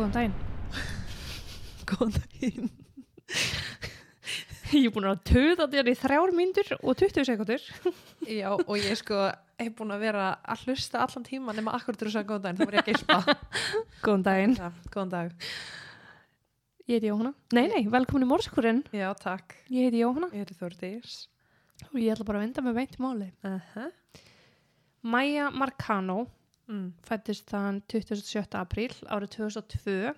Góðan daginn. Góðan daginn. Ég er búin að töða þér í þrjár myndur og 20 sekundur. Já, og ég sko hef búin að vera að hlusta allan tíma nema akkur til þess að góðan daginn, þá var ég að geispa. Góðan daginn. Ja, góðan dag. Ég heiti Jóhanna. Nei, nei, velkomin í Mórskurinn. Já, takk. Ég heiti Jóhanna Ég heiti Þórdís. og ég ætla bara að venda með beint í máli. Uh -huh. Maja Marcano mm. fættist þann 27. apríl árið 2002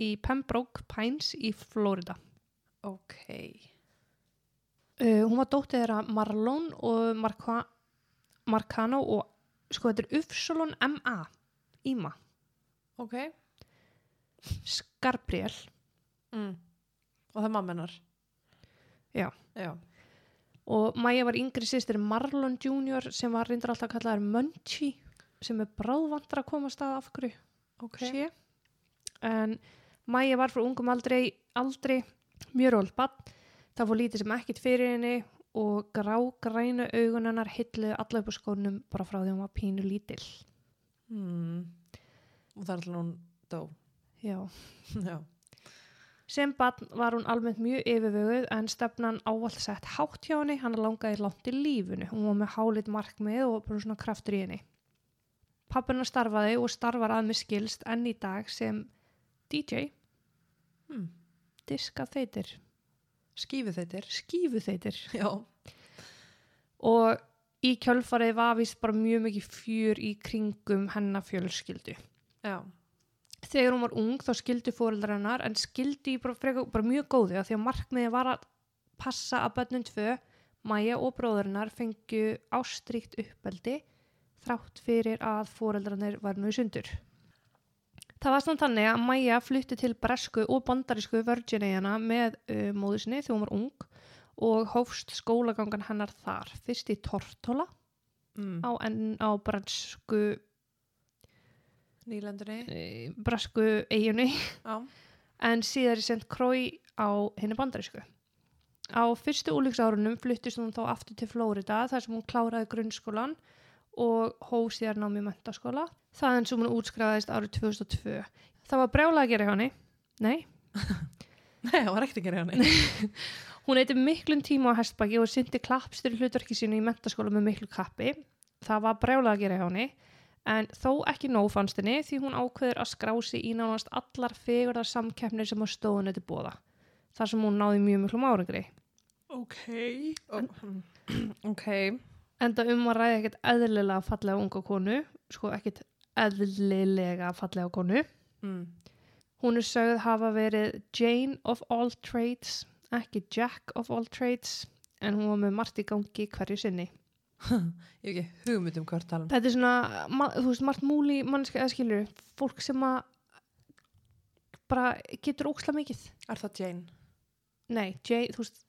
í Pembroke Pines í Florida. Ok. Uh, hún var dóttið þeirra Marlon og Marca Marcano og sko þetta er Ufsalon M.A. Íma. Ok. Skarbriel. Mm. Og það er mamma hennar. Já. Já. og Maja var yngri sýstir Marlon Jr. sem var reyndar alltaf kallaður Munchie sem er bráðvandur að koma að staða af hverju Ok. sé en Maja var frá ungum aldrei, aldrei mjög ról bann það fór lítið sem ekkit fyrir henni og grágrænu augun hennar hilluðu alla upp á skónum bara frá því hún var pínu lítill Mm. Og er alltaf hún dó. Já. Já. sem bann var hún almennt mjög yfirvöguð en stefnan ávallt sett hátt hjá henni hann langaði langt í lífunu hún var með hálit markmið og bara svona kraftur í henni pappina starfaði og starfar að með skilst enn í dag sem DJ Mm. diska þeitir Skífið þeitir. skífu þeitir Já. og í kjölfarið var vist bara mjög mikið fjör í kringum hennar fjölskyldu Já. þegar hún var ung þá skildu fóreldrar hennar en skildu í bara, freka, bara mjög góði því að markmiði var að passa að börnum tvö, Maja og bróðurinnar fengju ástríkt uppeldi þrátt fyrir að fóreldrarnir var nú í sundur. Það var samt þannig að Maja flutti til bresku og bandarísku Virginia með uh, móðu sinni þegar hún var ung og hófst skólagangan hennar þar. Fyrst í Tortola Mm. á, á bresku, Nýlendunni. uh, bresku eiginni Já. en síðar í St. Croix á henni bandarísku. Á fyrstu úlíksárunum fluttist hún þá aftur til Flórida þar sem hún kláraði grunnskólan og hóf síðar nám í mentaskóla. Það en sem hún útskræðist árið 2002. Það var brjálega að gera hjá henni. Nei. Nei, það var ekkert að gera henni. Hún eiti miklum tíma á hestbaki og syndi klappstyr hlutverki sínu í mentaskóla með miklu kappi. Það var brjálega að gera hjá henni. En þó ekki nóg fannst henni því hún ákveður að skrási í nánast allar fegurðar samkeppnir sem á stóðunni til bóða. Þar sem hún náði mjög miklum árangri. Ok. ok. Enda um að ræða ekkert eðlilega fallega unga konu, sko ekkert eðlilega fallega konu. Mm. Hún er sögð hafa verið Jane of all trades, ekki Jack of all trades, en hún var með margt í gangi hverju sinni. Ég hef ekki hugmynd um hvert tala. Þetta er svona, þú veist, margt múli mannski eða skilur, fólk sem að bara getur óksla mikið. Er það Jane? Nei, Jane, þú veist,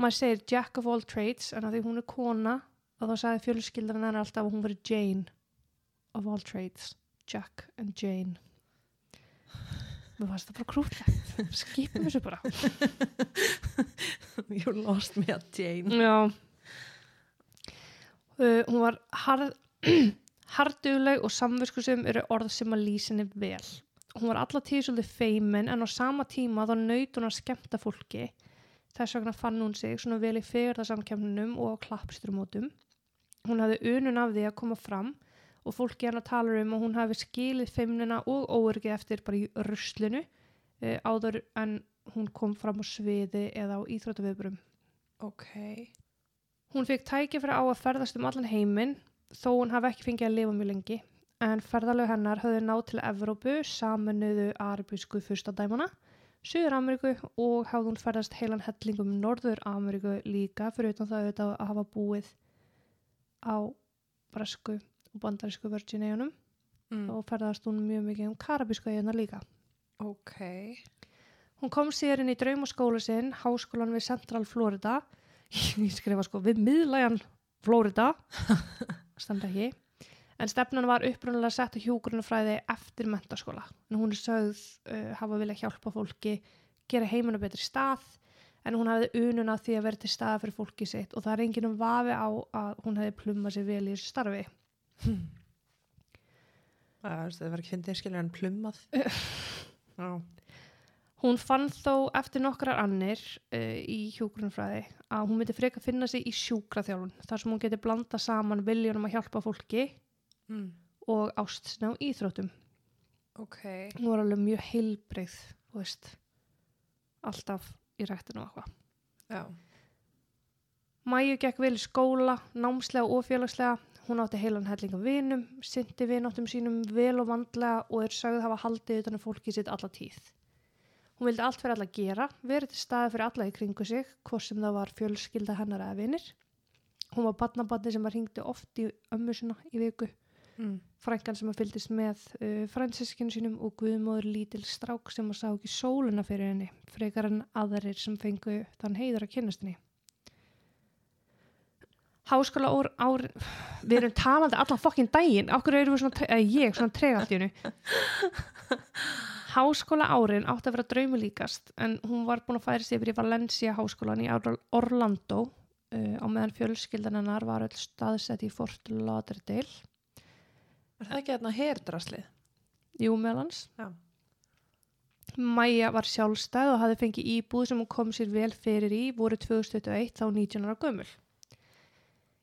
maður segir Jack of all trades, en að því hún er kona, og þá sagði fjölskyldan hennar alltaf að hún verið Jane of all trades, Jack and Jane. Mér fannst það bara krútlegt, skipum þessu bara. You lost me at Jane. Já. Uh, hún var hard, harduleg og samviskusum eru orð sem að lýsa henni vel. Hún var alla tíð svolítið feimin en á sama tíma þá naut hún að skemmta fólki. Þess vegna fann hún sig svona vel í fegurðarsamkemnunum og á klappstrumótum. Hún hafði unun af því að koma fram og fólki hann að tala um að hún hafi skilið feimnina og óörgi eftir bara í ruslinu uh, áður en hún kom fram á sviði eða á íþróttaviðbrum. Ok. Hún fekk tækifæri á að ferðast um allan heiminn þó hún hafi ekki fengið að lifa mjög lengi en ferðalög hennar höfðu náð til Evrópu, saminuðu arabísku fyrstadæmana, Suður Ameríku og hafði hún ferðast heilan hellingum Norður Ameríku líka fyrir utan það auðvitað að hafa búið á bresku og bandarísku Virginianum Mm. og ferðast hún mjög mikið um karabísku eigina líka. Ok. Hún kom síðar inn í draumaskóla sinn, háskólan við Central Florida. Ég skrifa sko við miðlægan Florida, standa ekki. En stefnan var upprunalega sett á hjúgrunafræði eftir mentaskóla. En hún er sögð uh, hafa vilja hjálpa fólki, gera heiminu betri stað, en hún hafði ununa því að vera til staða fyrir fólki sitt og það er enginn um vafi á að hún hefði plummað sér vel í þessu starfi. Veist, það var ekki fyndið skilur en plummað. Já. Hún fann þó eftir nokkrar annir uh, í hjúgrunfræði að hún myndi freka finna sig í sjúkraþjálfun þar sem hún geti blanda saman viljónum að hjálpa fólki Mm. og ástsna og íþróttum. Ok. Hún var alveg mjög heilbreyð, veist, alltaf í rættinu og eitthvað. Já. Mæju gekk vel í skóla, námslega og félagslega. Hún átti heilan helling af vinum, syndi vináttum sínum vel og vandlega og er sögð hafa haldið utan um fólkið sitt alla tíð. Hún vildi allt fyrir alla gera, verið til staði fyrir alla í kringu sig, hvort sem það var fjölskylda hennar eða vinir. Hún var badnabadni sem var hringdi oft í ömmu sinna í viku, Mm. frængan sem að fylgdist með uh, fransískinu sínum og guðmóður lítil strák sem að sá ekki sóluna fyrir henni, frekar en aðrir sem fengu þann heiður að kynast henni. Háskóla ár, ár við erum talandi allan fokkin daginn okkur erum við svona, eða ég svona trega allt í hennu Háskóla árin átti að vera draumi líkast en hún var búin að færa sig yfir í Valencia háskólan í Or- Orlando uh, á meðan fjölskyldan hennar var öll staðsett í Fort Lauderdale Er það ekki þarna herdraslið? Jú, meðlans. Já. Mæja var sjálfstæð og hafði fengið íbúð sem hún kom sér vel fyrir í voru 2021 þá 19 ára gömul.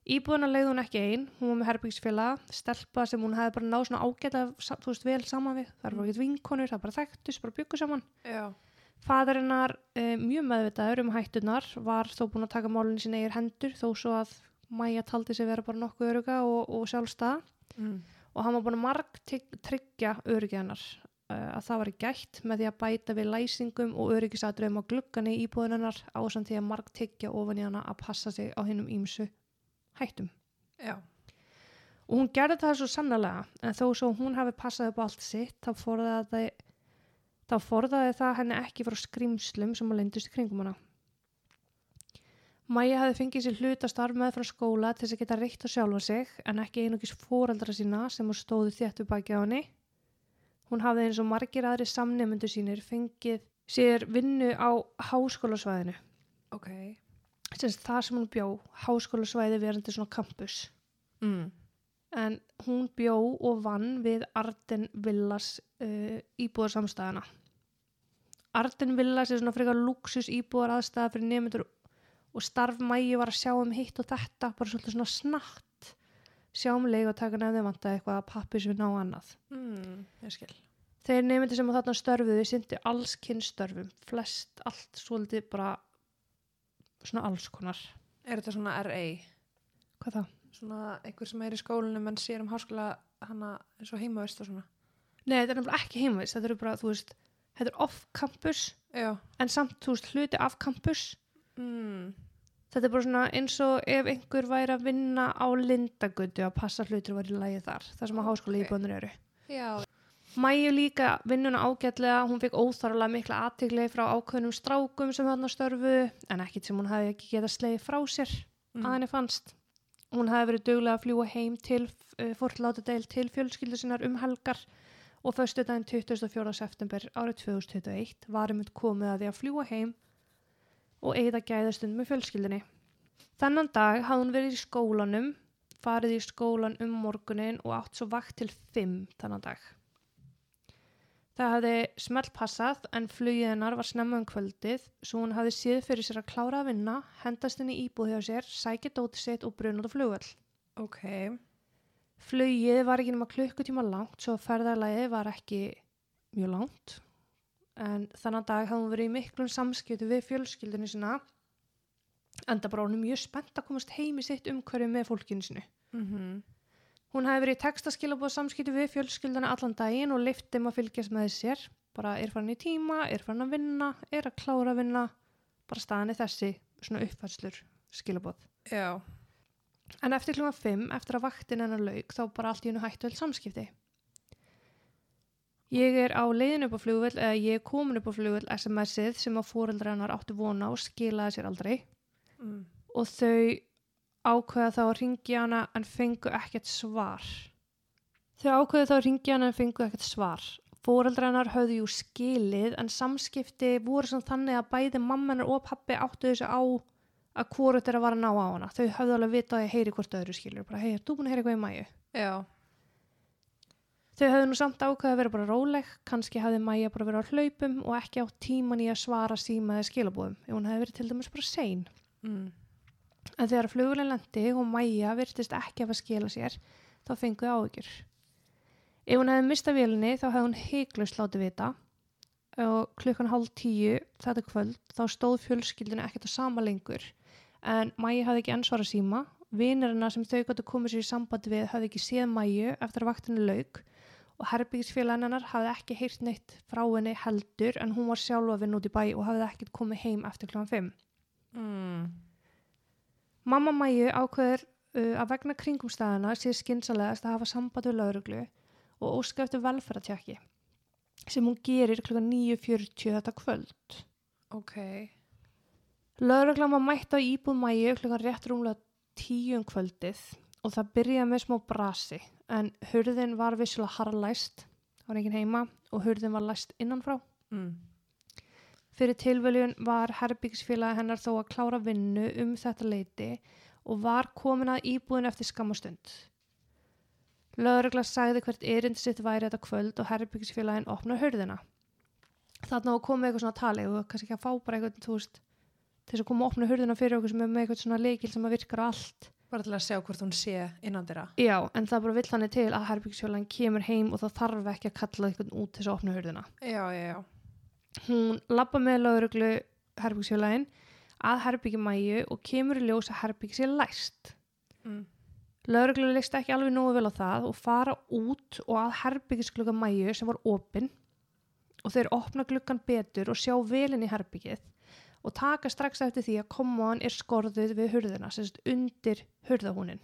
Íbúðuna leiði hún ekki einn, hún var með herbyggsfélaga, stelpa sem hún hefði bara náð svona ágæta, þú veist, vel saman við. Það var ekkert vinkonur, það bara þekktust, bara byggu saman. Já. Fadarinnar, uh, mjög meðvitaður um hættunar, var þó búin að taka málunni sín eigir hendur þó svo að Mæja taldi sig vera bara nokkuð öruga og, og sjálfstæða Mm. Og hann var búin að marg tryggja öryggi hennar uh, að það var gætt með því að bæta við læsingum og öryggisatriðum á gluggan í íbúðin hennar á samt því að marg tryggja ofan í hana að passa sig á hinnum ímsu hættum. Já. Og hún gerði það svo sannlega en þó svo hún hafi passað upp á allt sitt þá forðaði, þá forðaði það henni ekki frá skrýmslum sem að lendist í kringum hana. Mæja hafi fengið sér hluta starf með frá skóla til þess að geta reitt á sjálfa sig en ekki einugis fóreldra sína sem hún stóði þétt við baki á henni. Hún hafði eins og margir aðri samnefndu sínir fengið sér vinnu á háskólasvæðinu. Ok. Sagt, það sem hún bjó, háskólasvæði verandi svona campus. Mm. En hún bjó og vann við Arden Villas uh, íbúðarsamstæðana. Arden Villas er svona frekar luxus íbúðar aðstæða fyrir nefndur og starf mægi var að sjá um hitt og þetta, bara svolítið svona snatt. Sjá um leik og taka nefnir vantaði eitthvað að pappis við ná annað. Mm. Þeir nefndir sem að þarna störfuðu syndi alls kynstörfum, flest allt svolítið bara svona alls konar. Er þetta svona RA? Hvað það? Svona einhver sem er í skólanum en sér um háskóla hana eins og heimavist og svona? Nei, þetta er nefnilega ekki heimavist, þetta eru bara, þú veist, þetta er off-campus Já. en samt, þú veist, hluti af campus Mm. Þetta er bara svona eins og ef einhver væri að vinna á Lindagötu að passa hlutur var í lagi þar þar sem að háskóla íbúðunir eru Já. Mæju líka vinnuna ágætlega hún fekk óþarlega mikla aðtigli frá ákveðnum strákum sem þarna störfu en ekkit sem hún hefði ekki getað slegið frá sér Mm. að henni fannst hún hefði verið duglega að fljúa heim til uh, Fort Lauderdale til fjölskyldu sinnar um helgar og föstu daginn 24. september árið 2021 varum við komið að því að fljúa heim og eigða gæðastund með fjölskyldinni. Þennan dag hafði hún verið í skólanum, farið í skólan um morgunin og átt svo vakt til 5 þennan dag. Það hafði smelt passað en flugið hennar var snemma um kvöldið svo hún hafði síð fyrir sér að klára að vinna, hendast henni íbúð hjá sér, sækja dótið sitt og brunað á flugvöll. Ok. Flugið var ekki nema klukkutíma langt svo ferðarlægið var ekki mjög langt en þannig dag hafði hún verið í miklum samskiptu við fjölskyldinu sinna enda bara hún mjög spennt að komast heim í sitt umhverju með fólkinu sinu. Mm Hún hefði verið í textaskilabóð samskiptu við fjölskylduna allan daginn og þeim að fylgjast með sér. Bara er farin í tíma, er farin að vinna, er að klára að vinna, bara staðan er þessi svona uppfæslur skilabóð. Já. En eftir klúma 5, eftir að vaktin hennar lauk, þá bara allt í hennu hættu samskipti. Ég er á leiðin upp á flugvöld, eða ég er komin upp á flugvöld SMS-ið sem að fóreldra hennar áttu vona og skilaði sér aldrei. Mm. Og þau ákveða þá að ringja hana en fengu ekkert svar. Þau ákveða þá að ringja hana en fengu ekkert svar. Fóreldra hennar höfðu jú skilið en samskipti voru samt þannig að bæði mammanar og pappi áttu þessu á að hvort að vara að ná á hana. Þau höfðu alveg vitað að ég heyri hvort öðru skilur. Bara, hei, er þú búin að heyra eitthvað í mæju? Já. Þau hefðu nú samt ákveðið að vera bara róleg, kannski hefði Maja bara verið á hlaupum og ekki átt tíman í að svara síma eða skilabóðum, hún hefði verið til dæmis bara sein. Mm. En þegar flugulinn lendi og Maja virtist ekki að skila sér, þá fenguði áhyggjur. Ef hún hefði mistað vélinni þá hefði hún heiklust látið vita og klukkan hálf tíu þetta kvöld þá stóð fjölskyldinu ekkert á sama lengur en Maja hafði ekki ansvara síma, vinirina sem þau gott að koma sér í sambandi við hafði ekki séð Maju eftir að vaktinu lauk og herbyggisfélagin hennar hafði ekki heyrt neitt frá henni heldur en hún var sjálfa vinn út í bæ og hafði ekkert komið heim eftir klukkan 5. Mm. Mamma Mæju ákveður uh, að vegna kringumstæðana sé skinsalegast að hafa samband við lauruglu og óska eftir velferðatjaki sem hún gerir kl. 9.40 þetta kvöld. Ok. Lauruglan var mætt á íbúð Mæju kl. rétt rúmlega 10 um kvöldið og það byrjaði með smá brasi en hurðin var vissulega harlæst, það var engin heima og hurðin var læst innanfrá. Mm. Fyrir tilvöljun var herbyggsfélagi hennar þó að klára vinnu um þetta leiti og var komin að íbúðin eftir skamastund. Lögregla sagði hvert erind sitt væri þetta kvöld og herbyggsfélagin opnaði hörðina. Þarna komið eitthvað svona tali og kannski ekki að fá bara eitthvað, þú veist, til þess að koma að opna hörðina fyrir okkur sem er með eitthvað svona leikil sem virkar allt. Bara til að sjá hvort hún sé innan þeirra. Já, en það bara vill hann til að herbyggsfélagin kemur heim og það þarf ekki að kalla eitthvað út til þess að opna hörðina. Já, já, já. hún lappa með lauruglu herbyggsfélagin að herbyggi mæju og kemur í ljós að herbyggi sé læst. Mm. Lauruglu leist ekki alveg nógu vel á það og fara út og að herbyggisglugga mæju sem var opinn og þeir opna gluggan betur og sjá velin í herbyggið og taka strax eftir því að komaðan er skorðuð við hurðina, sagt undir hurðahúnin,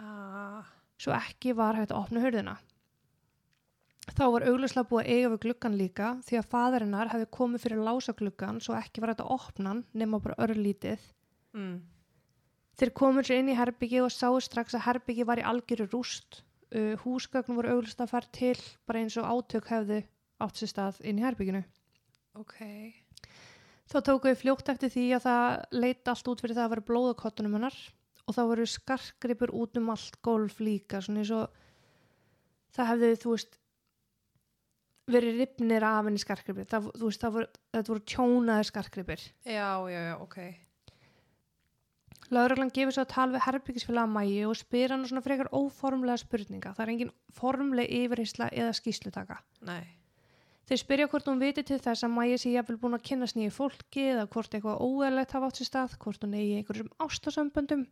Ah. svo ekki var hægt að opna hurðina. Þá var auglustlega búið að eiga við gluggan líka því að fadarinnar hefði komið fyrir lása gluggan svo ekki var hægt að opna hann nema bara örlítið. Mm. Þeir komur sér inn í herbyggi og sáu strax að herbyggi var í algjöru rúst. Uh, húsgögn voru auglustlega að fara til bara eins og átök hefði átt sér stað inn í herbygginu. Ok. Þá tóku við fljótt eftir því að það leita allt út fyrir það að vera blóðakottunum hennar og þá voru skarkripur út um allt golf líka, svona eins og það hefði, þú veist, verið ripnir af henni skarkripir. Það, þú veist, það voru, þetta voru tjónaði skarkripir. Já, já, já, ok. Lauruglan gefur svo að tala við herbyggisfélaga Mæju og spyr hann svona frekar óformlega spurninga. Það er engin formleg yfirheysla eða skýslutaka. Nei. Þeir spyrja hvort hún viti til þess að Mæja sé jafnvel búin að kynast nýju fólki eða hvort eitthvað óeðlegt hafa átt sér stað, hvort hún eigi einhverjum ástasamböndum.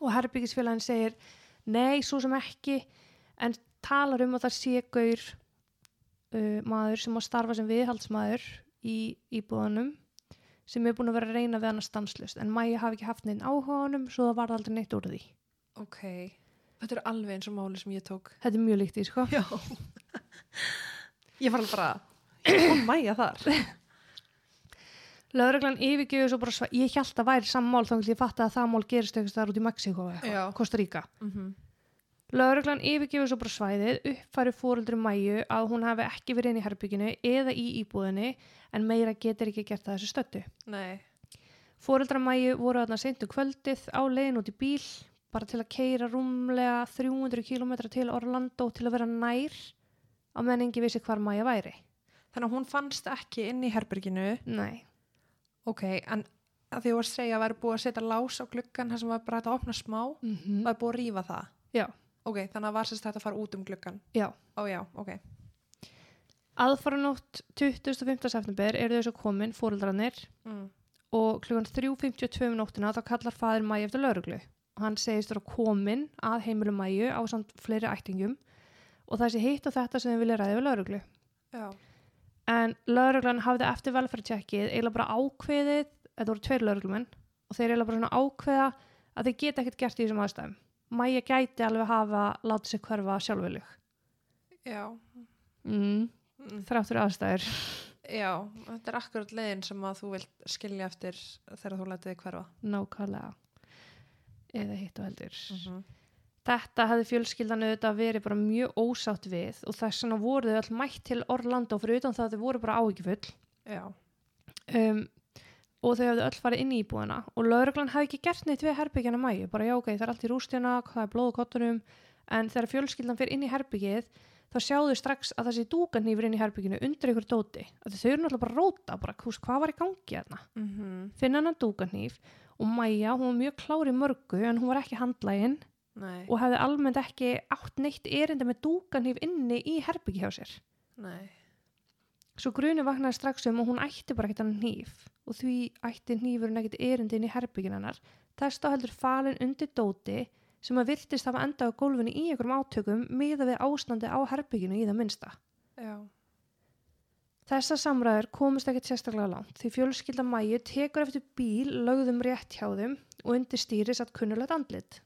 Og herbyggisfélagin segir nei, svo sem ekki, en talar um að það sé gaur uh, maður sem á starfa sem viðhaldsmaður í íbúðanum sem er búin að vera að reyna við hann að stanslust en Mæja hafi ekki haft neinn áhuga á honum svo það var aldrei neitt úr því. Ok. Þetta er alveg eins og máli sem ég tók. Þetta er mjög líkt í, sko. Ég var alveg bara, ég kom mæja þar. Lögreglan yfirgjöðu svo bara svæ... Ég held að væri sammál þá ég fatt að það mál gerist eitthvað þar út í Mexiko eitthvað, Costa Rica. Mm -hmm. Lögreglan yfirgjöfu svo bara svæðið, uppfæri fóreldri Mæju að hún hafi ekki verið inn í herbygginu eða í íbúðinni en meira getur ekki gert það þessu stöttu. Nei. Fóreldra Mæju voru þarna seintu kvöldið á leiðin út í bíl bara til að keira rúmlega 300 km til Orlando til að vera nær á meðan engi vissi hvar Mæja væri. Þannig að hún fannst ekki inn í herberginu. Nei. Ok, en að því þú var að segja að væri búið að setja lás á gluggan þar sem var bara að opna smá, Mm -hmm. var búið að rífa það. Já, Ok, þannig að var sérst þetta að fara út um gluggan. já. Ó já, ok. Aðfaranótt 25. september eru þau svo komin, fóreldrarnir, Mm. og klukkan 3.52 um nóttina þá kallar fadir Mæju eftir lauruglu og hann segist vera komin að heimilu Mæju á samt fleiri ættingum og það sé hitt og þetta sem þau vilja ræði við lauruglu. Já. En lauruglan hafði eftir velferðtjekkið eiginlega bara ákveðið, þetta voru tveir lauruglumenn og þeir eiginlega bara svona ákveða að þeir geta ekkert gert í þessum aðstæðum. Mæja gæti alveg hafa látið sig hverfa sjálfviljug. Já. Mm. Mm. Þráttur aðstæður. Já, þetta er akkurat leiðin sem að þú vilt skilja eftir þegar þú lætið þig hverfa. Nákvæmlega. Eða hitt og heldur. -hmm. Þetta hefði fjölskyldan auðvitað verið bara mjög ósátt við og þess vegna voru þau all mætt til Orlando fyrir utan það að þau voru bara áhyggjufull. Já. um, og þau hefðu öll farið inn í íbúðina og lauruglan hefði ekki gert neitt við herbyggjana mæju, bara já ok, það er allt í rústina, það er blóð á kottunum en þegar fjölskyldan fyrir inn í herbyggið þá sjáðu strax að það sé dúkanýfur inn í herbygginu undir ykkur dóti. Að þau eru náttúrulega bara róta bara, hús, hvað var í gangi þarna? Mhm. finna hann dúkanýf og Maja, hún var mjög klári mörgu en hún var ekki handlægin Nei, og hefði almennt ekki átt neitt erindi með dúkanýf inni í herbyggi hjá sér nei. Svo gruni vaknaði strax um og hún ætti bara ekkert hann hníf og því ætti hnífurinn ekkert erindi inn í herbyggin hennar. Þess þá heldur falin undir dóti sem að virtist hafa endað á gólfinu í einhverjum átökum miða við ástandi á herbygginu í það minnsta. Já. Þessar samræður komist ekkert sérstaklega langt því fjölskylda mæju tekur eftir bíl lögðum rétt hjá þeim og undir stýri satt kunnulegt andlit.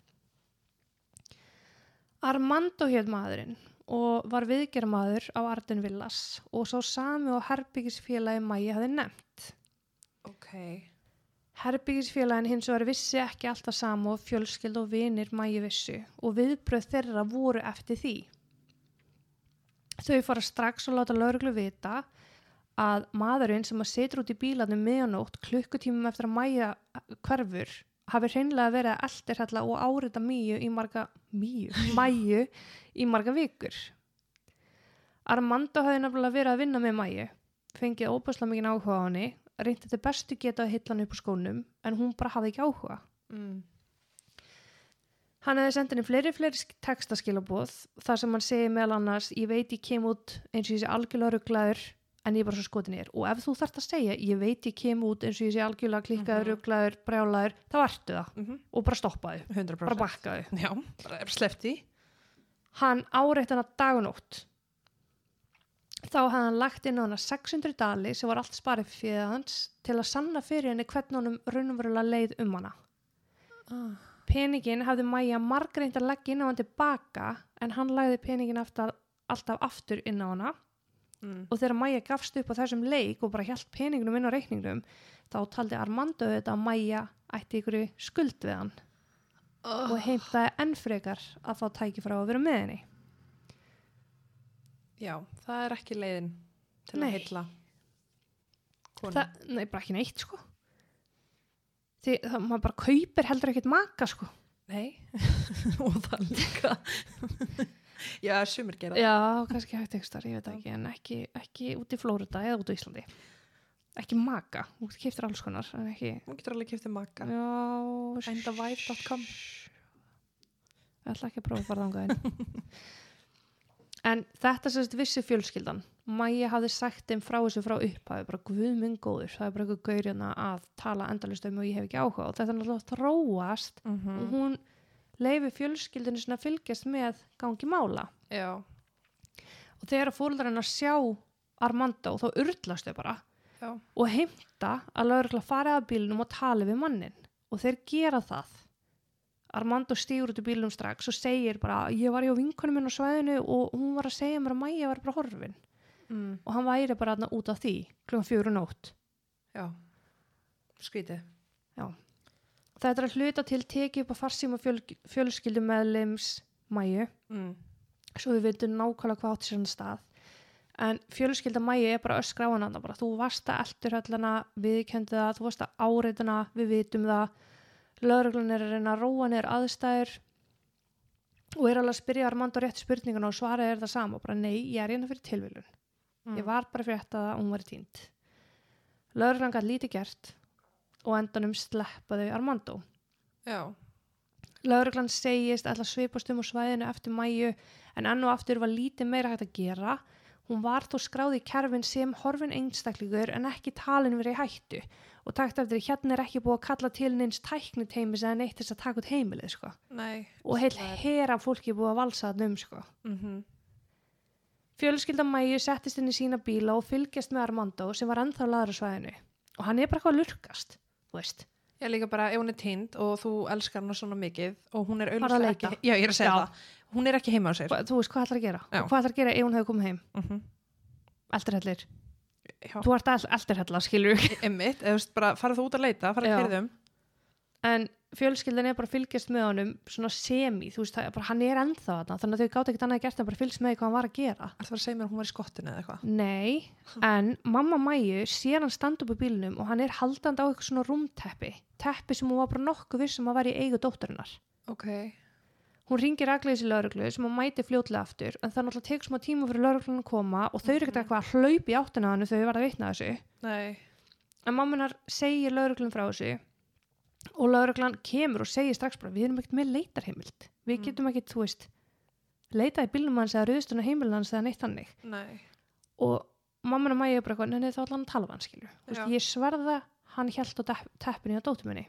Armando hétt maðurinn og var viðgermaður á Arden Villas og svo sami og herbyggisfélagi mæju hafði nefnt. Ok. Herbyggisfélagin hins vegar vissi ekki alltaf sama og fjölskyld og vinir mæju vissu og viðbröð þeirra voru eftir því. Þau fara strax og láta lauruglu vita að maðurinn sem að setur út í bílanum meðanótt klukkutímum eftir að mæja hverfur hafi hreinlega verið að eldirhella og árita mýju í marga mýju, mæju í marga vikur. Armando hafði nefnilega verið að vinna með mæju, fengið óbærslega mikið áhuga á henni, reyndi þetta bestu geta að hitla hann upp á skónum en hún bara hafði ekki áhuga. Mm. Hann hefði sendið henni fleiri fleiri sk- textaskilabóð þar sem hann segi meðal annars ég veit ég kem út eins og ég sé algjörlega rugglaður en ég er bara svo skotin ég er og ef þú þarft að segja ég veit ég kem út eins og ég sé algjörlega klikkaður, Mhm. rugglaður, brjálaður þá ertu það Mm og bara stoppaðu 100%. bara bakkaðu. Já, bara slefti. Hann áreitt hana dag og nótt þá hafði hann lagt inn á hana 600 dali sem var allt sparið fyrir hans til að sanna fyrir henni hvernig honum raunverulega leið um hana Ah. Peningin hafði Maja margreint að leggja inn á hann tilbaka en hann lagði peningin alltaf aftur inn á hana Mm. og þegar Maja gafst upp á þessum leik og bara hjælt peningunum inn á reikningnum þá taldi Armando þetta að Maja ætti ykkur skuld við hann Oh. og heimtaði enn frekar að fá tæki frá að vera með henni. Já, það er ekki leiðin til Nei. að heilla. Nei, bara ekki neitt sko. Því það, maður bara kaupir heldur ekkert maka sko. Nei, og það líka. Já, sumir gera það. Já, kannski hægt ekstar, ég veit það ekki, en ekki, ekki út í Flórida eða út í Íslandi. Ekki maka, þú keftir alls konar, en ekki... Hún getur alveg kiftið makka. Já, Findavive.com Ég ætla ekki að prófa að fara þangað inn. en þetta sérst vissi fjölskyldan. Mæja hafði sagt þeim frá þessu frá upphafi, bara guð minn góður, það er bara eitthvað gaurina að tala endalist um og ég hef ekki áhuga og þetta er náttúrulega þróast og mm hún leifi fjölskyldinu sinna að fylgjast með gangi mála. Já, Og þegar fólkdrar hennar sjá Armando þá urlast þau bara. Já, og heimta að lögregla fara að bílnum og tala við mannin og þeir gera það. Armando stígur út í bílnum strax og segir bara ég var hjá vinkonum minn á svæðinu og hún var að segja mér að Maja var bara horfin. Mm. og hann væri bara þarna út af því klukkan fjögur og nótt. Já. Þetta er að hluta til tekið upp að farsíma fjöl, fjölskyldu meðlims Maju. Mm. svo við veitum nákvæmlega hvað átti sér hann stað. En fjölskylda Mæju er bara öskra á þarna bara, þú varst að eldur höllana viðkendi það, þú varst að áreituna við vitum það. Lögreglan er reyna að róa niður aðstæður og er alveg að spyrja Armando rétt spurninguna og svarið er það sama bara nei, ég er hérna fyrir tilviljun. Mm. ég var bara fyrir þetta að hún var tínt lögreglan gætt lítið gert og endanum sleppaði Armando Já, Lauruglan segist að svipast um á svæðinu eftir mæju en enn og aftur var lítið meira hægt að gera. Hún var þó skráð í kerfin sem horfin einstaklingur en ekki talin verið hættu og takt eftir hérna er ekki búið að kalla til neins tækniteimis eða neitt þess að taka út heimilið sko. nei. Og heil er- hera fólki búið að valsa það um sko. Mm Fjölskylda mæju settist inn í sína bíla og fylgjast með Armando sem var ennþá laður á svæðinu og hann er bara eitthvað að lurkast, þú veist. Ég líka bara, ef hún er týnd og þú elskar hana svona mikið og hún er auðvitað ekki, já ég er að segja Já. það, hún er ekki heima á sér. Þú veist hvað ætlar að gera Já. hvað ætlar að gera ef hún hefði komið heim, Mm eldirhellir. Já, Þú ert all- eldirhella, skilur emmitt, eða þú veist bara, farið þú út að leita, farið Já. að kyrðum. en fjölskyldan er bara að fylgjast með honum svona semi, þú veist, bara, hann er ennþá þarna, þannig að þau gátt ekkert annað að gert en bara fylgst með hvað hann var að gera. Það var að segja mér að hún var í skottinu eða eitthvað. Nei, en mamma Mæju sér hann standa upp í bílnum og hann er haldandi á eitthvað svona rúmteppi, teppi sem hún var bara nokkuð vissum að vera í eigu dótturinnar. Ok. hún ringir aðgleðis í lauruglu sem hún mæti fljótlega aftur en það náttúrulega tekur smá ekkert Mhm. en mammunar segir lauruglun frá þessu og lauruglan kemur og segir strax bara við erum ekkert með leitarheimild. Við Mm. getum ekkert, þú veist leitað í bílnum hans eða rauðstuna heimilin hans eða neitt þannig. Nei. og mamma og mæja bara eitthvað, neina þá ætla hann að tala hann skilju ég sverða hann hjælt á tepp- teppinu á dóttur minni.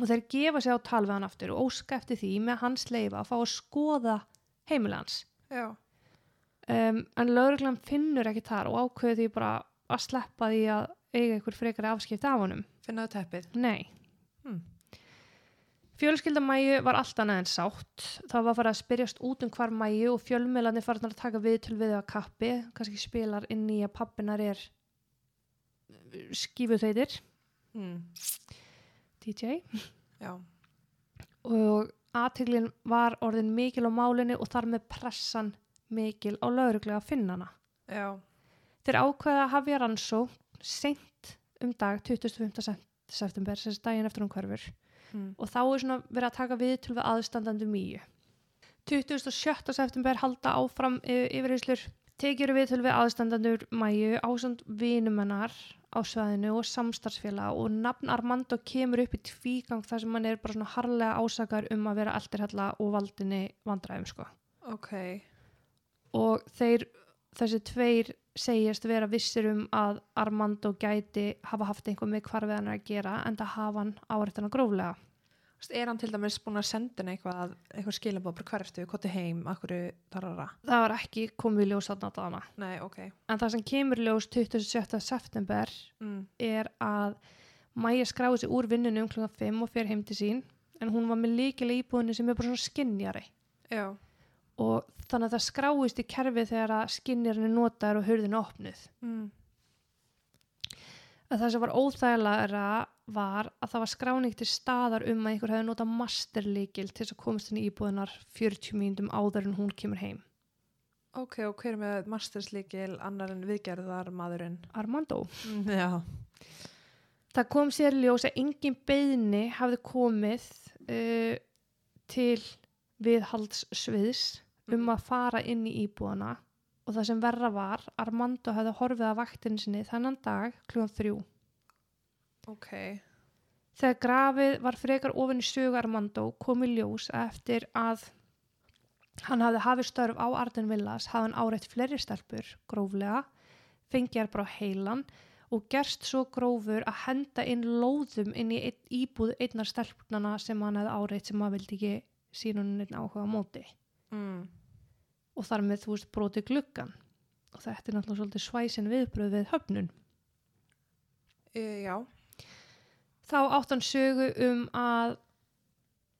Og þeir gefa sig á tal við hann aftur og óska eftir því með hans leifa að fá að skoða heimili hans. Um, en lauruglan finnur ekki þar og ákveður því bara að sleppa því að eiga ykkur frekari afskipt af honum Finnaðu teppið. nei Hmm. Fjölskylda Mæju var allt annað en sátt. Það var farið að spyrjast út um hvar Mæju og fjölmiðlarnir farnar að taka við til við að kappi. Kannski spilar inn í að pappinar er skífuþeitir, Mm. DJ. Já. Og aðteglin var orðin mikil á málinni og þar með pressan mikil á lauruglega að finna hana. Já. Þeir ákveða að hafja rannsó seint um dag 25. sep- september, sem sagt daginn eftir hún hverfur. Mm. og þá er svona verið að taka við til við aðstandandi mýju. 27. september halda áfram yfirheyslur. Tekjur við til við aðstandandur mæju ásand vinumennar á sveðinu og samstarfsfélag og nafn Armando kemur upp í tvígang þar sem hann er bara svona harlega ásakar um að vera eldirhella og valdinni vandræðum sko. Ok. Og þeir, þessi tveir segjast vera vissir um að Armando gæti hafa haft einhver með hvarfið hann að gera en það hafa hann árættana gróflega. Þú veist, Er hann til dæmis búin að senda henni eitthvað, eitthvað hvar ertu, hvað er heim, akkur tarara? Það var ekki komið ljós þarna dana. Nei, ok. En það sem kemur ljós 27. september Mm. er að Maja skráði sig úr vinnunum um klukkan 5 og fer heim til sín en hún var með líkilega íbúðinni sem er bara svona skinnjari Já. Og þannig að það skráist í kerfi þegar að skinnjarinn er notaður og hurðin er opnuð. Mm. Að það sem var óþægilega var að það var skráning til staðar um að einhver hefði notað masterlíkil til þess að komast inn í íbúðinar 40 mínútum áður en hún kemur heim. Ok, og hver er með masterslíkil annar en viðgerðar maðurinn? Armando. Mm, já. Það kom sér ljós að engin beðni hafði komið uh, til viðhaldssviðs um að fara inn í íbúðana og það sem verra var, Armando hefði horfið að vaktinu sinni þennan dag klukkan þrjú. Ok. Þegar grafið var frekar ofin í sögu Armando kom í ljós eftir að hann hafði hafið störf á Arden Villas hafði hann áreitt fleiri stelpur gróflega, fengið bara heilan og gerst svo grófur að henda inn lóðum inn í einn, íbúð einnar stelpnana sem hann hefði áreitt sem maður vildi ekki sína hann einn áhuga móti Mm. og þar með þú veist broti gluggan og þetta er náttúrulega svolítið svæsin viðbröð við höfnun. E, já. þá átt hann sögu um að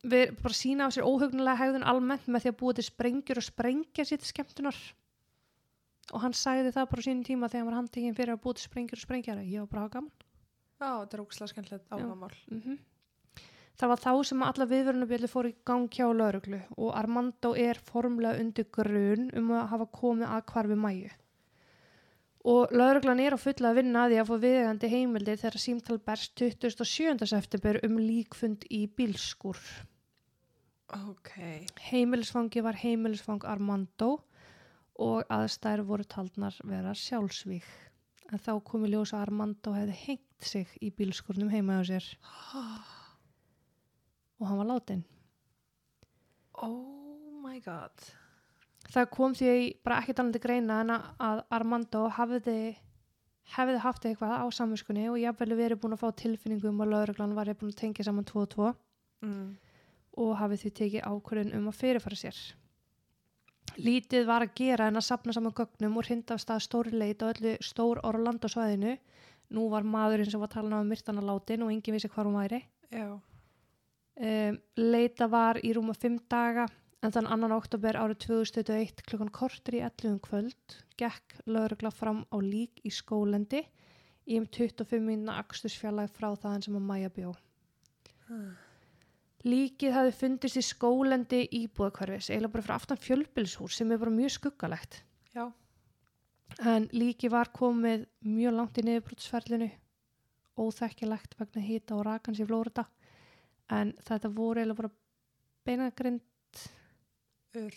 við bara sína á sér óhugnulega hegðun almennt með því að búa til sprengjur og sprengja til skemmtunar og hann sagði það bara sínum tíma þegar hann var handtekinn fyrir að búa til sprengjur og sprengjara ég var bara að hafa gaman Já, þetta er ógslag skemmtilegt ágamál. mm það var þá sem alla viðvörunabjöldu fór í gang hjá lauruglu og Armando er formlega undir grun um að hafa komið að hvarfi mæju og lauruglan er á fulla að vinna að því að fá viðegandi heimildir þegar símtal berst 27. september um líkfund í bílskur Ok. heimilisfangi var heimilisfang Armando og aðstæður voru taldnar vera sjálfsvík en þá kom í ljós að Armando hefði hengt sig í bílskurnum heima á sér og hann var látin Oh my god. það kom því bara ekkert annað til greina en að- Armando hafði hefði haft eitthvað á samvinskunni og jafnvel verið búin að fá tilfinningu um að lauruglan var búin að tengja saman 2 og 2 Mm. og hafið því tekið ákvörðun um að fyrirfara sér. Lítið var að gera en að sapna saman gögnum og hrinda af stað stóri leit á öllu stór Orlando svæðinu. Nú var maðurinn sem var talan á myrtana látin og enginn vissi hvar hún væri. Já. Um, leita var í rúma 5 daga en þann annan oktober árið 2021 klukkan kortur í 11 kvöld gekk lögregla fram á lík í skólendi í um 25 minna akstursfjallag frá þaðan sem að Maja bjó. Líkið hafi fundist í skólendi íbúðakvarfis, eiginlega bara fyrir aftan fjölbilshús sem er bara mjög skuggalegt. Já. En líkið var komið mjög langt í niðurbrotsferlinu, óþekkilegt vegna hýta og rakans í Flórida. En þetta voru eiginlega bara beinagrind. Ur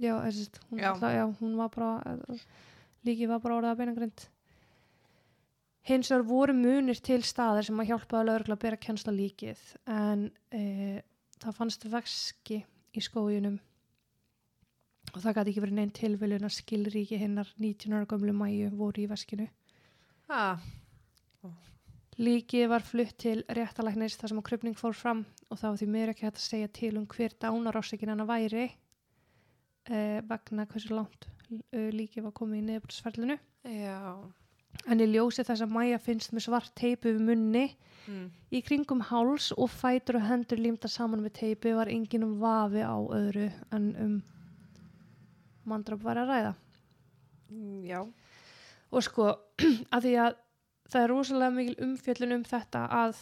já, þessi, hún, Já. já. já, hún var bara líki var bara orðið að beinagrind. Hins vegar voru munir til staðar sem að hjálpaði lögregla að bera kennsla líkið en e, það fannst veski í skóginum. Og það gæti ekki verið neinn tilviljun að skilríki hinnar 19 ára gömlu mæju voru í veskinu. Ah, Líkið var flutt til réttalæknis þar sem að krupning fór fram og var því meira ekki hægt að segja til um hver dánarásikin hana væri eh, vegna hversu langt uh, líkið var komið í neðbrutsferlinu. já En í ljósi þess að Maja finnst með svart teipu við munni mm. í kringum háls og fætur og hendur límta saman með teipu var enginn um vafi á öðru en um mandrap var að ræða. Já og sko að því að það er rosalega mikil umfjöllun um þetta að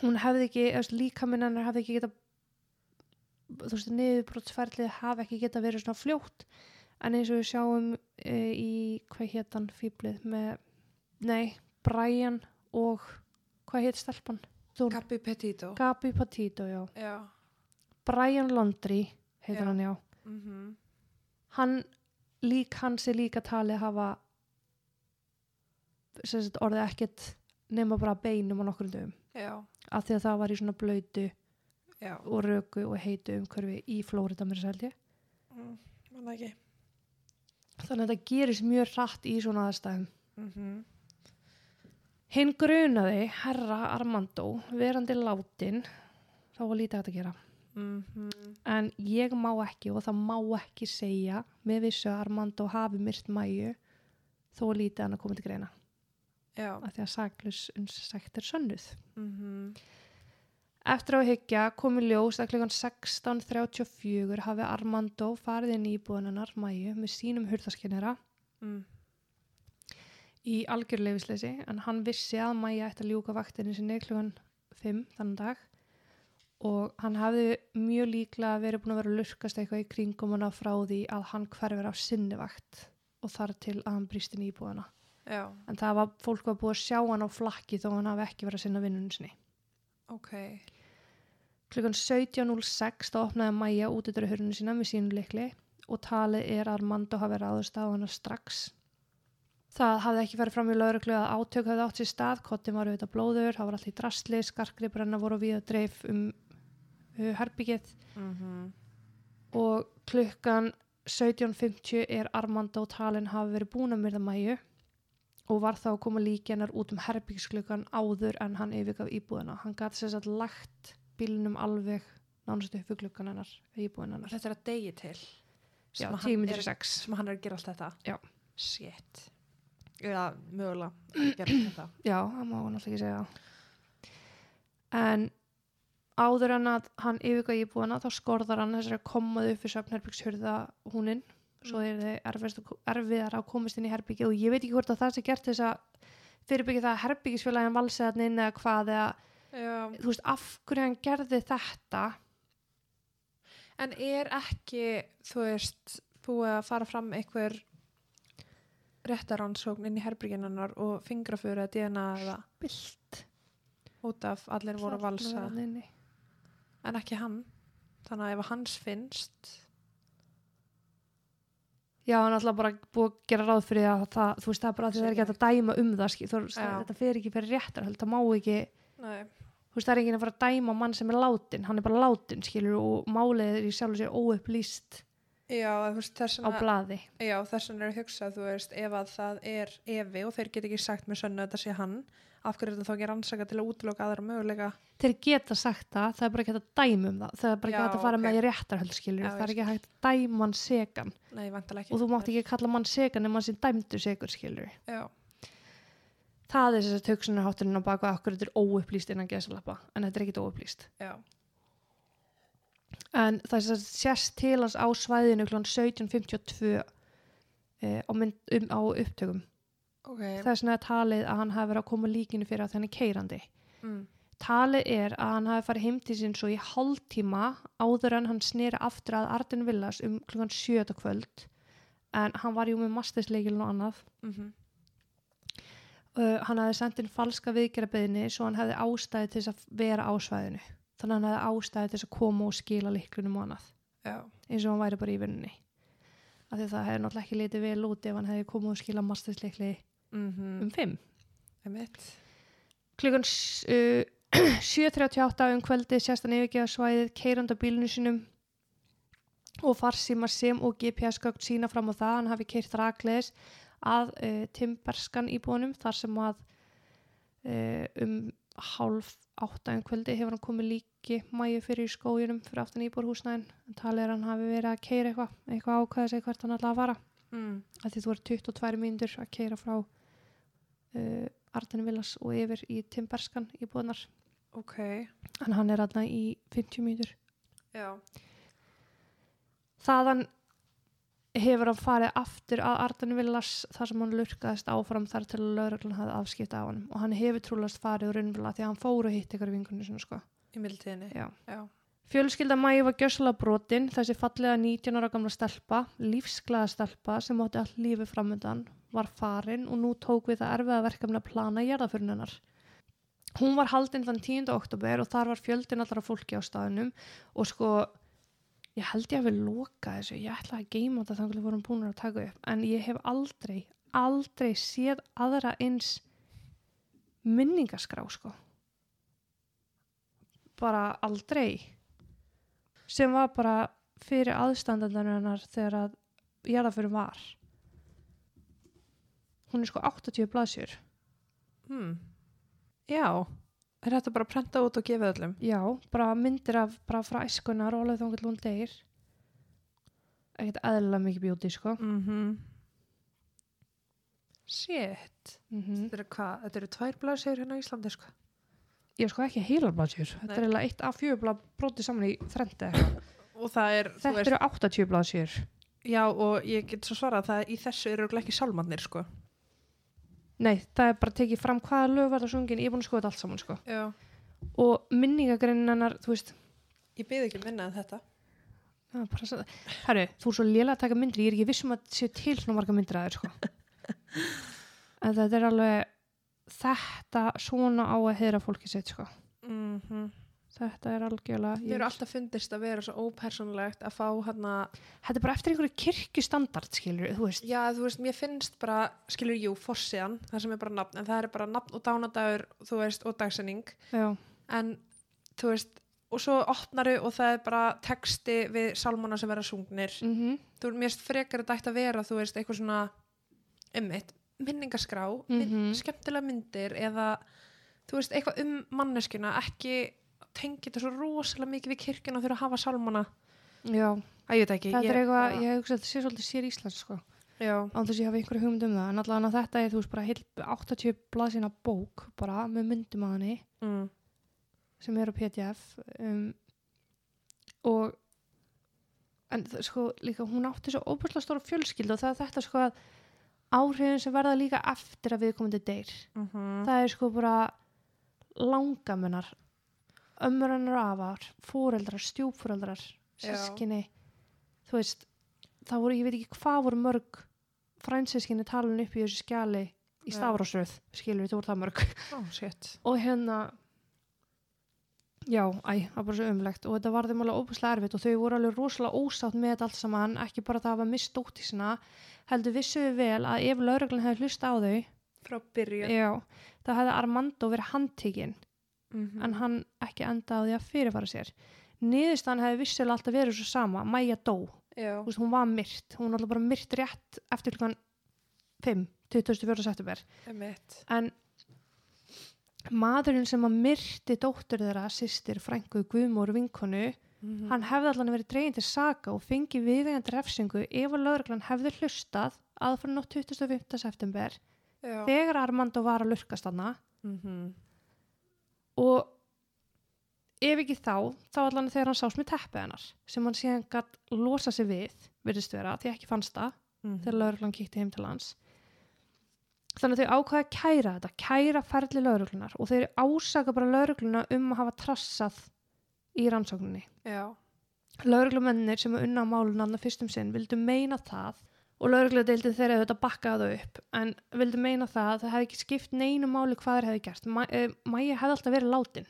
hún hefði ekki, líkaminn hennar hefði ekki geta þú veist, niðurbrotsferðlið hafi ekki geta verið svona fljótt. En eins og við sjáum e, í hvað hétt hann fýblið með, nei, Brian og hvað hétt stelpan? Þú- Gabi Petito. Gabi Patito, já. Já. Brian Laundrie heitir Já. hann, já. Mm hann lík hans er líka talið hafa sagt, orðið ekkert nema bara beinum á nokkrum dögum. Af því að það var í svona blöytu já. og röku og heitu umhverfi í Flórida mér seldi mm, manna ekki. Þannig að þetta gerist mjög hratt í svona aðstæðum. Mm hinn grunaði herra Armando verandi látin þá var lítið að gera. -hmm. en ég má ekki og það má ekki segja með vissu að Armando hafi myrt mæju þó lítið hann að koma til greina já. Af því að saklus unsagt er sönnuð. Mm Eftir á að hyggja komi ljós að klukkan 16.34 hafi Armando farið inn í íbúðunanar Mæju með sínum hurðaskennera mm. í algjörleifisleysi en hann vissi að Mæja ætti að ljúka vaktinni sinni klukkan 5 þannig dag. Og hann hafði mjög líklega verið búin að vera að lurkast eitthvað í kringum hana frá því að hann hverfur af sinni vakt og þar til að hann brýst inn í íbúðuna já. En það var, fólk var búið að sjá hann á flakki þó hann hafi ekki verið að sinna vinnunum sinni. Ok. Klukkan 17.06 þá opnaði Maja útidurhörunum sína með sínu likli og talið er að Armando hafi ráðust á hana strax. Það hafði ekki farið fram í lauruglu að átök hafði átt sér stað, kottin var auðvitað blóður, það var allt í drasli, skarkripur hennar voru við að dreif um uh, herbyggið mm og klukkan 17.50 er Armando talin hafi verið búin að myrða Maju og var þá að koma líki hennar út um herbyggsklukkan áður en hann yfirgaf íbúðina. Hann gæti sér satt lagt bílnum alveg nánast upp við klukkan hennar íbúðin hennar. þetta er að degi til Já, sem að 10 hann minnir er- 6. sem hann er að gera allt þetta Já. shit eða mögulega að gera þetta Já, það má hann alltaf ekki segja. En áður en að hann yfirgaf íbúðina þá skorðar hann þessari komaðu upp við söfnherbyggshurða húnin svo er þið erfiðar að komast inn í herbyggið og ég veit ekki hvort að það sé gert þess að fyrirbyggja það að herbyggisfélagin valsiðan inn eða hvað eða þú veist af hverju hann gerði þetta? En er ekki þú veist búið að fara fram einhver réttaransókn inn í herbyrginannar og fingrafur eða DNA eða bilt út af allir voru að valsa. en ekki hann. Þannig að ef hans finnst Já, hann er alltaf bara búið að gera ráð fyrir að það, þú veist, það er bara að það er ekki hægt að dæma um það, þú þetta fer ekki fyrir réttar, það má ekki, Nei. þú veist, það er ekki að fara að dæma mann sem er látin, hann er bara látin, skilur, og málið er í sjálfu sér óupplýst já, veist, þess á blaði. já, þess vegna er að hugsa, þú veist, ef að það er Evi og þeir get ekki sagt með sönnu að þetta sé hann af hverju er þetta þá ekki rannsaka til að útloka aðra möguleika Þeir geta sagt það, það er bara ekki hægt að dæma um það, það er bara ekki hægt að fara ok. með í réttarhöld, skilur, Já, það er ekki hægt að dæma hann segan nei, og þú mátt ekki kalla mann segan ef mann sem dæmdur segur, skilur. já, Það er þess að töksunarhátturinn á baku að okkur þetta er óupplýst innan geðsalappa, en þetta er ekkit óupplýst. En það sérst til hans á svæðinu kl. 17.52 eh, á, mynd, um, á upptökum. ok Það er svona talið að hann hafi verið að koma líkinu fyrir að þenni keirandi. mm. Talið er að hann hafi farið heim til sín svo í hálftíma áður en hann snýri aftur að Arden Villas um kl. 7. kvöld. En hann var jú með mastisleikilin og annað. Mm Uh, hann hafi sendt inn falska viðgerðabeðinni svo hann hefði ástæði til þess að vera á svæðinu. Þannig að hann hefði ástæði til þess að koma og skila liklunum og annað. Já, eins og hann væri bara í vinnunni. Af því að það hefði náttúrulega ekki litið vel út ef hann hefði komið og skila masterslikli mhm, um fimm. Einmitt. Klukkan uh, 7.38 um kvöldi sérst hann yfirgeða svæðið keiranda bílunu sinum og farsíma sem og GPS-gögn sína fram á það hann hafi keirt rakleðis að uh, timberskan íbúanum þar sem að uh, um hálf átta um kvöldi hefur hann komið líki mæju fyrir í skójunum fyrir aftan íbúrhúsnæðin en talið er hann hafi verið að keira eitthvað eitthvað ákvæða sig hvert hann ætlaði að fara. Mm. að því þú er 22 mínútur að keira frá uh, Arden Villas og yfir í Timberskan í búðnar ok, en hann er aðna í 50 mínútur. Já, þaðan hefur hann farið aftur að Arden Villas þar sem hann lurkaðist áfram þar til að lauruglan hafði afskipta á hann og hann hefur trúlast farið úr raunvila því að hann fór og hitt ykkur vingunni sinna sko í mildtíðinni Já. já, Fjölskylda Mæju var gjössalega brotin, þessi fallega 19 ára gamla stelpa, lífsglaða stelpa sem átti allt lífi framöndan, var farin og nú tók við það erfiða verkefni að plana jarðaförun hennar. Hún var haldinn þann 10. oktober og þar var fjöldin allra fólki á staðunum og sko, ég held ég að við loka þessu, ég ætla að geima þetta þannig að við vorum búin að taka upp, en ég hef aldrei, aldrei séð aðra eins minningaskrá sko. Bara aldrei. Sem var bara fyrir aðstandandarinnar þegar að jarðaförum var. Hún er sko 80 blaðsjur. Hmm. já. Er þetta bara að prenta út og gefa öllum? Já, bara myndir af bara frá æskunar og alveg þangað hún deyr. Ekkert eðlilega mikið bjóti sko. Mm -hmm. shit. Mm þetta eru hvað, þetta eru tvær blaðsir hérna á Íslandi sko ég er sko ekki heilar blaðsjur þetta er eiginlega eitt af fjögur blað brotið saman í þrendi það er, þetta veist, eru 80 blaðsjur já og ég get svo svarað það í þessu eru ekki sálmannir sko. Nei, það er bara tekið fram hvaða lög verða sungin, ég er búin að skoða þetta allt saman sko. Já, og minningagreininnar, þú veist ég byði ekki minna en þetta. Það er Herru, þú er svo lélega að taka myndir, ég er ekki vissum að séu til svona marga myndir að þér, sko. en þetta er alveg, þetta svona á að heyra fólki sitt, sko. mm Þetta er algjörlega, Mér eru alltaf fundist að vera svo ópersonlegt að fá hérna, þetta er bara eftir einhverju kirkjustandard, skilur, þú veist. já þú veist, mér finnst bara, skilur, jú, fossiðan, það sem er bara nafn, en það er bara nafn og dánadagur, þú veist, og dagsenning, Já, en þú veist, og svo opnaru og það er bara texti við sálmana sem vera sungnir. mhm, Þú veist, mér finnst frekar þetta ætti að vera, þú veist, eitthvað svona, einmitt, minningaskrá, mm Mhm. skemmtilega myndir eða, þú veist, eitthvað um manneskuna, ekki tengi þetta svo rosalega mikið við kirkjuna og þurfa að hafa sálmana. já. Æ, ég veit ekki. Þetta ég er eitthvað, ég hugsa að þetta sé svolítið sér Íslands, sko. Án þess að ég hafi einhverju hugmynd um það, en allavega þetta er, þú veist, bara heil 80 blaðsina bók, bara, með myndum að henni. mm. sem er á PDF um, og en sko líka hún átti svo óbúrslega stóra fjölskyld og það er þetta sko að áhrifin sem verða líka eftir að við komum til deyr. Mm það er sko bara langamennar ömmur hennar og afar fóreldrar, stjúfóreldrar Já. sískinni þú veist, það voru, ég veit ekki hvað voru mörg frænsískinni talun upp í þessu skjali í stafrásröð skilur við, það voru það mörg. Shit. og hérna já, æ, það var bara svo umlegt og þetta var þeim alveg óbúslega erfitt og þau voru alveg rosalega ósátt með þetta allt saman. Ekki bara það að hafa mist dóttísina heldur vissuðu vel að ef lauruglan hefði hlusta á þau Frá byrjun. já, það hefði Armando verið handtekinn. Mm en hann ekki enda á því að fyrirfara sér. Niðurstaðan hefði vissulega alltaf verið svo sama. Mæja dó, veist, hún var myrt. Hún var alltaf bara myrt rétt eftir klukkan 5, 24. september. En maðurinn sem að myrti dóttur þeirra, sýstir, frængu, guðmór, vinkonu, Mm hann hefði allan verið dregin til saka og fengi viðvegandi refsingu ef að lögreglan hefði hlustað aðfara nótt 25. september Já. þegar Armando var að lurkast hana Mm og ef ekki þá, þá allan þegar hann sást með teppið hennar sem hann síðan gætt losa sig við, virðist vera, því ekki fannst það Mhm. þegar lögreglan kíkti heim til hans þannig að þau ákvaða að kæra þetta kæra ferli lögreglunar og þau ásaka bara lögregluna um að hafa trassað í rannsókninni Já. lögreglumennir sem er unna á málun annað fyrstum sinn vildu meina það og lögregludeildin þeirra auðvitað bakkaði það upp en vildu meina það að það hefði ekki skipt neinu máli hvað þeir hefði gert Ma, uh, Mæja hefði alltaf verið látin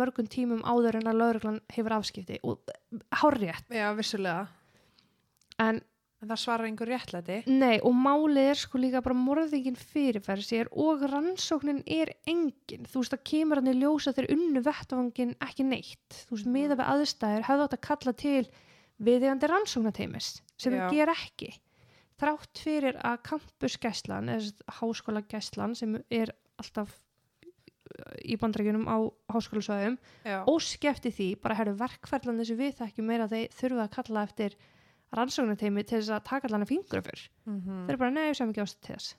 mörgum tímum áður en að lauruglan hefur afskipti og vissulega. en En það svarar einhver réttlæti. nei og málið er sko líka bara morðingin fyrirfæri sér og rannsóknin er engin þú veist það kemur hann í ljósa þegar unnu vettvangin ekki neitt þú veist miða við aðstæður hefðu átt að kalla til viðegandi rannsóknateimis sem við ger ekki þrátt fyrir að campusgæslan eða háskóla gæslan sem er alltaf í bandrækjunum á háskólasvæðum Já. óskefti því, bara herru verkferðlan þessu við þekkjum meira að þeir þurfa að kalla eftir rannsóknateimi til þess að taka allan að fingra fyrr. Mm Þeir eru bara neðu sem ekki ást til þess.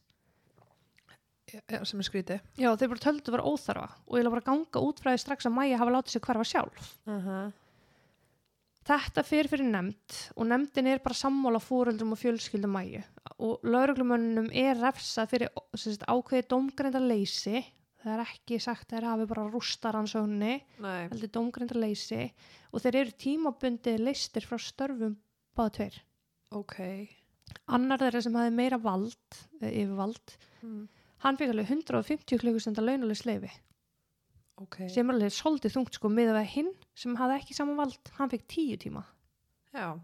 Já, sem er skrítið. Já, þeir bara töldu að vera óþarfa og ég vil bara ganga út frá því strax að Mæja hafa látið sig hverfa sjálf. Uh -huh. Þetta fyrir fyrir nefnd og nefndin er bara sammála fóreldrum og fjölskyldum Mæju og lauruglumönnum er refsað fyrir sagt, ákveði domgreinda leysi það er ekki sagt að þeir hafi bara rústa rannsókninni Nei. heldur dómgrindar leysi og þeir eru tímabundi leistir frá störfum báða tveir. Ok. Annar þeirra sem hafi meira vald, eða yfirvald, Mm. hann fikk alveg 150 klukkustundar launuleg sleifi Ok. sem er alveg svolítið þungt sko miða við hinn sem hafi ekki sama vald, hann fikk 10 tíma. Já.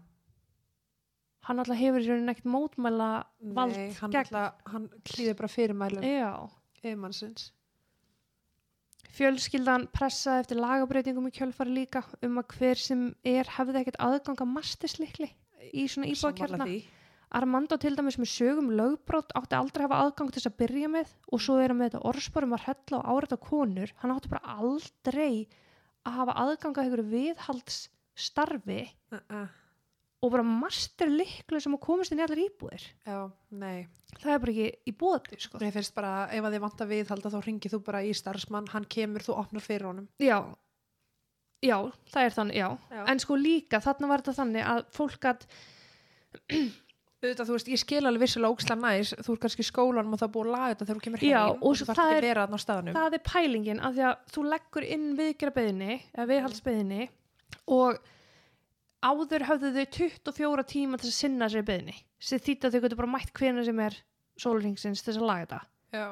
Hann alltaf hefur í rauninni ekkert mótmæla vald Nei, hann, gegn. hann klýði bara fyrirmælum Já. yfirmannsins. Fjölskyldan pressaði eftir lagabreitingum í kjölfari líka um að hver sem er hefði ekkert aðgang að mastislikli í svona því. Armando til dæmis með sögum lögbrót átti aldrei að hafa aðgang til þess að byrja með og svo er hann með þetta orðsporum að hrella og áreita konur hann átti bara aldrei að hafa aðgang að einhverju viðhaldsstarfi Uh -uh. Og bara master liklu sem að komast inn í allar íbúðir Já, nei. það er bara ekki í bóði sko. Mér finnst bara, ef að þið vant að viðhalda þá ringið þú bara í starfsmann, hann kemur, þú opnar fyrir honum. já, já, það er þannig já. Já. en sko líka þarna var þetta þannig að fólk að Auðvitað, þú veist, ég skil alveg vissulega ókslega næs, þú er kannski í skólanum og það er búið að laga þetta þegar þú kemur heim Já, og, og það er- það er pælingin að því að þú leggur inn og áður höfðu þau 24 tíma til að sinna sér beðinni sem þýtt að þau getur bara mætt hvena sem er sólringsins til að laga þetta. Já,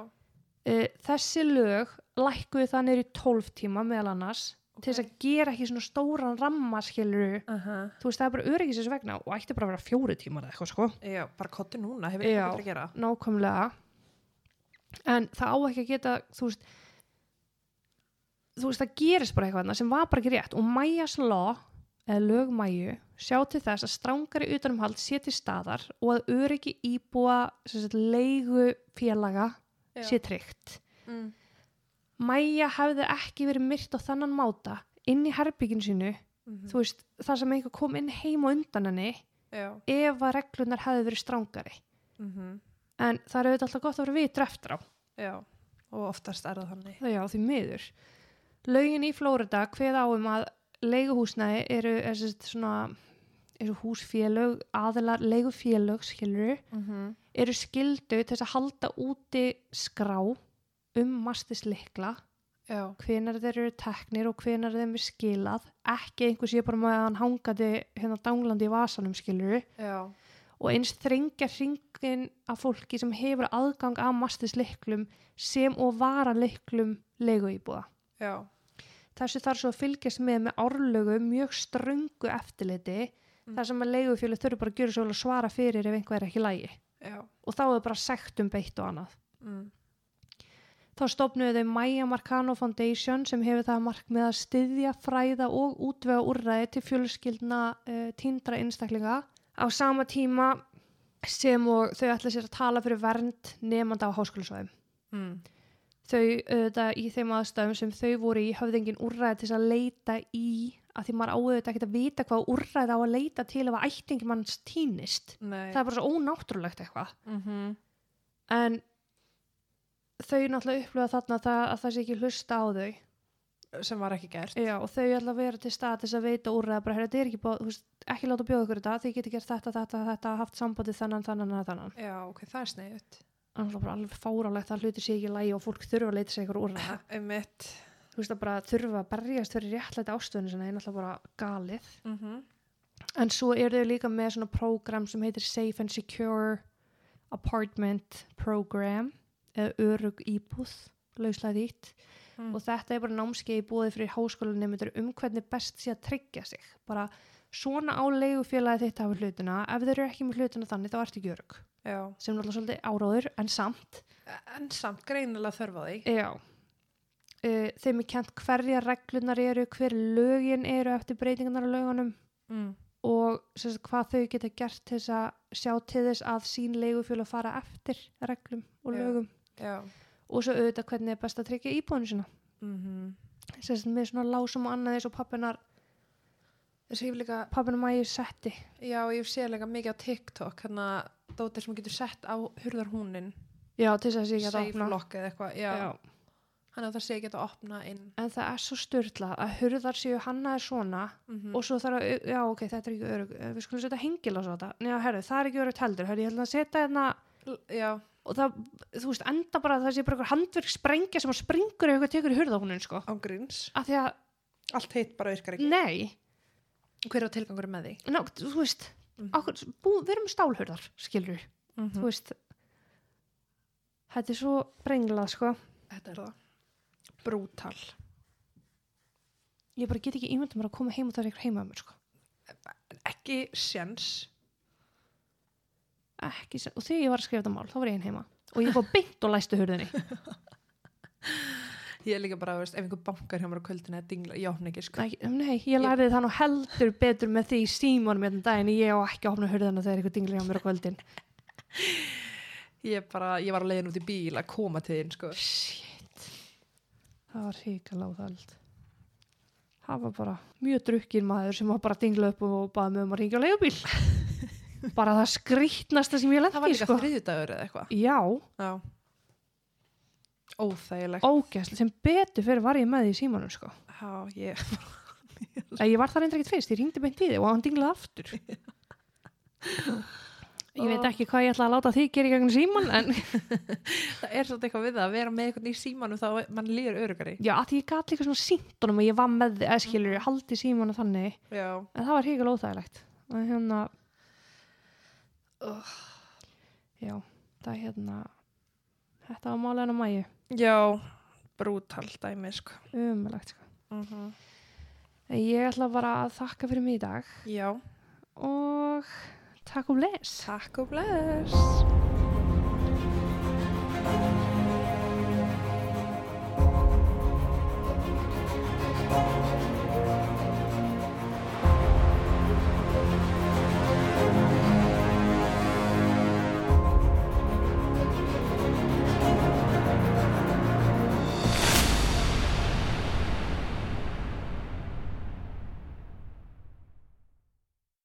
uh, þessi lög lækkuðu það í 12 tíma meðal annars til þess að gera ekki svona stóran rammaskiluru uh -huh. þú veist það er bara öryggisins vegna og ætti bara að vera fjóri tímar eða eitthvað sko. Já, bara kotti núna, hefur Já. eitthvað að gera. nákvæmlega. En það á ekki að geta þú veist þú veist það gerist bara eitthvað sem var bara ekki rétt. Og Majas law eða lög Maju sjá til þess að strángari utanumhald sé til staðar og að öryggi íbúa sagt, leigu félaga sé tryggt Mm. Maja hefði ekki verið myrt á þannan máta inn í herbygginu sínu Mm þú veist þar sem einhver kom inn heim og undan henni Já. ef að reglunar hefði verið strángari Mm en það er auðvitað alltaf gott að vera vitur eftir á Já, og oftast er það þannig. Já, því miður. Lögin í Flórida hveð á um að leiguhúsnæði eru er svona eru húsfélög, aðilar leigufélög, skilur Mm -hmm. eru skildu til að halda úti skrá um mastislikla, Já, hvenar þeir eru teknir og hvenar þeim er skilað, ekki einhver sé bara með að hann hangandi hérna danglandi í vasanum, skilur já, og eins þrengja hringin af fólki sem hefur aðgang að mastisliklum sem og varaliklum leiguíbúða. já, Þessu þarf svo að fylgjast með með árlögu mjög ströngu eftirliti Mm. þar sem að leigufjölu þurfi bara að gjöra svo að svara fyrir ef einhver er ekki lægi já. og þá er bara sekt um beitt og annað. Mm. Þá stopnuðu þau Maya Marcano Foundation sem hefur það markmið að styðja, fræða og útvega úrræði til fjölskyldna uh, tíndra einstaklinga á sama tíma sem og þau ætla sér að tala fyrir vernd nefnda á háskólusvæðum. Mm. Þau auðvitað í þeim aðstæðum sem þau voru í höfðingin úrræði til að leita í að því maður áður ekki að vita hvað úrræði á að leita til ef að ættingi manns týnist. Nei. Það er bara svo ónáttúrulegt eitthvað. mm -hmm. En þau náttúrulega upplifa þarna það, að það sé ekki hlusta á þau. Sem var ekki gert. Já, og þau ætla að vera til stað til þess að veita úrræði bara, "Heyrðu, þetta er ekki búið, þú veist, ekki láta bjóða ykkur þetta, þið geti gert þetta, þetta, þetta, haft sambandi þennan, þennan, þennan. Já, ok, það er sneiðut. Það bara alveg fáralegt að hluti sé ekki lægi og fólk þurfa að leita sér ykkur úrræði. Einmitt. Þú veist að bara þurfa að berjast fyrir réttlæti ástöðinu sinna, er náttúrulega bara galið. Mm -hmm. En svo eru þau líka með svona program sem heitir Safe and Secure Apartment Program eða örug íbúð, lauslega þýtt Mm. og þetta er bara námskeið í búið fyrir háskólanemundur um hvernig best sé að tryggja sig bara svona á leigufélagi þitt hafa hlutina, ef þeir eru ekki með hlutina þannig þá ertu ekki örug, Já. sem er alltaf svolítið áráður en samt En samt greinilega þörf á því. Já. Uh, þeim er kent hverja reglunar eru, hver lögin eru eftir breytingarnar á lögunum Mm. og sagt, hvað þau geta gert til þess að sjá til þess að sín leigufélag fara eftir reglum og lögum Já. og svo auðvitað hvernig er best að tryggja íbúinu sína. Mm Sem sagt, með svona lásum og annað eins og pappinar, Þess að ég hef líka, pappinar mæju setti. já, ég sé líka mikið á TikTok, hérna, dóttir sem getur sett á hurðarhúnin, Já, til þess að sé ekki að opna. lock eða eitthvað, já. Þannig að það sé ekki að opna inn. En það er svo styrlað að hurðar séu hannaðir svona Mm og svo þarf að, já ok, þetta er ekki örug, við skulum setja hengil á þetta. Já, herru, það er ekki örugt heldur, herru, ég held að setja hérna Já, og það, þú veist, enda bara að það sé bara eitthvað handverk sprengja sem að springur ef eitthvað tekur í hurðahúnin, sko. Af því að, Allt heitt bara virkar ekki. nei, Hver er tilgangur með því? ná, þú veist, Mhm. okkur, bú, við erum með stálhurðar, skilur, Mm þú veist, þetta er svo brenglað, sko. Þetta er það. Brútal. Ég bara get ekki ímyndað mér að koma heim og það er eitthvað heima að mér, sko. Ekki sjens. Ekki, sem- og þegar ég var að skrifa þetta mál, þá var ég einn heima. Og ég fór beint og læstu hurðinni. Ég er líka bara, veist, ef einhver bankar hjá mér á kvöldinu eða dingla, ég opna ekki, sko. Nei, nei, ég lærði það nú heldur betur með því símónum hérna um daginn, ég á ekki að opna hurðina þegar eitthvað dingli á mér á kvöldin. Ég bara, ég var að leiðin út í bíl að koma til þín, sko. Shit. Það var ríkala áþæld. Það var bara mjög drukkin maður sem var bara að dingla upp og baða mig um að ringja á leigubíl. bara það skrýtnasta sem ég Það var lendi, sko. þriðjudagur eða eitthvað. Já, Já. Óþægilegt. ógæslega, sem betur fyrir var ég með því í símanum, sko. Já, ég, Ég var það reyndar ekkert fyrst, ég ringdi beint í þig og hann dinglaði aftur. Ég veit ekki hvað ég ætla að láta því gera í gegnum síman, en það er svolítið eitthvað við það að vera með eitthvað í símanum þá mann líður örugari. já, að ég gat líka svona síntunum og ég var með eða skilur, ég haldi símanu þannig, Já. en það var híkala óþægilegt. Og hérna, já, það er hérna, þetta var málega hennar mæju, Já, brútal dæmi, sko. umulagt, sko. Uh En Ég ætla bara að þakka fyrir mig í dag Já. og takk og bless. Takk og bless.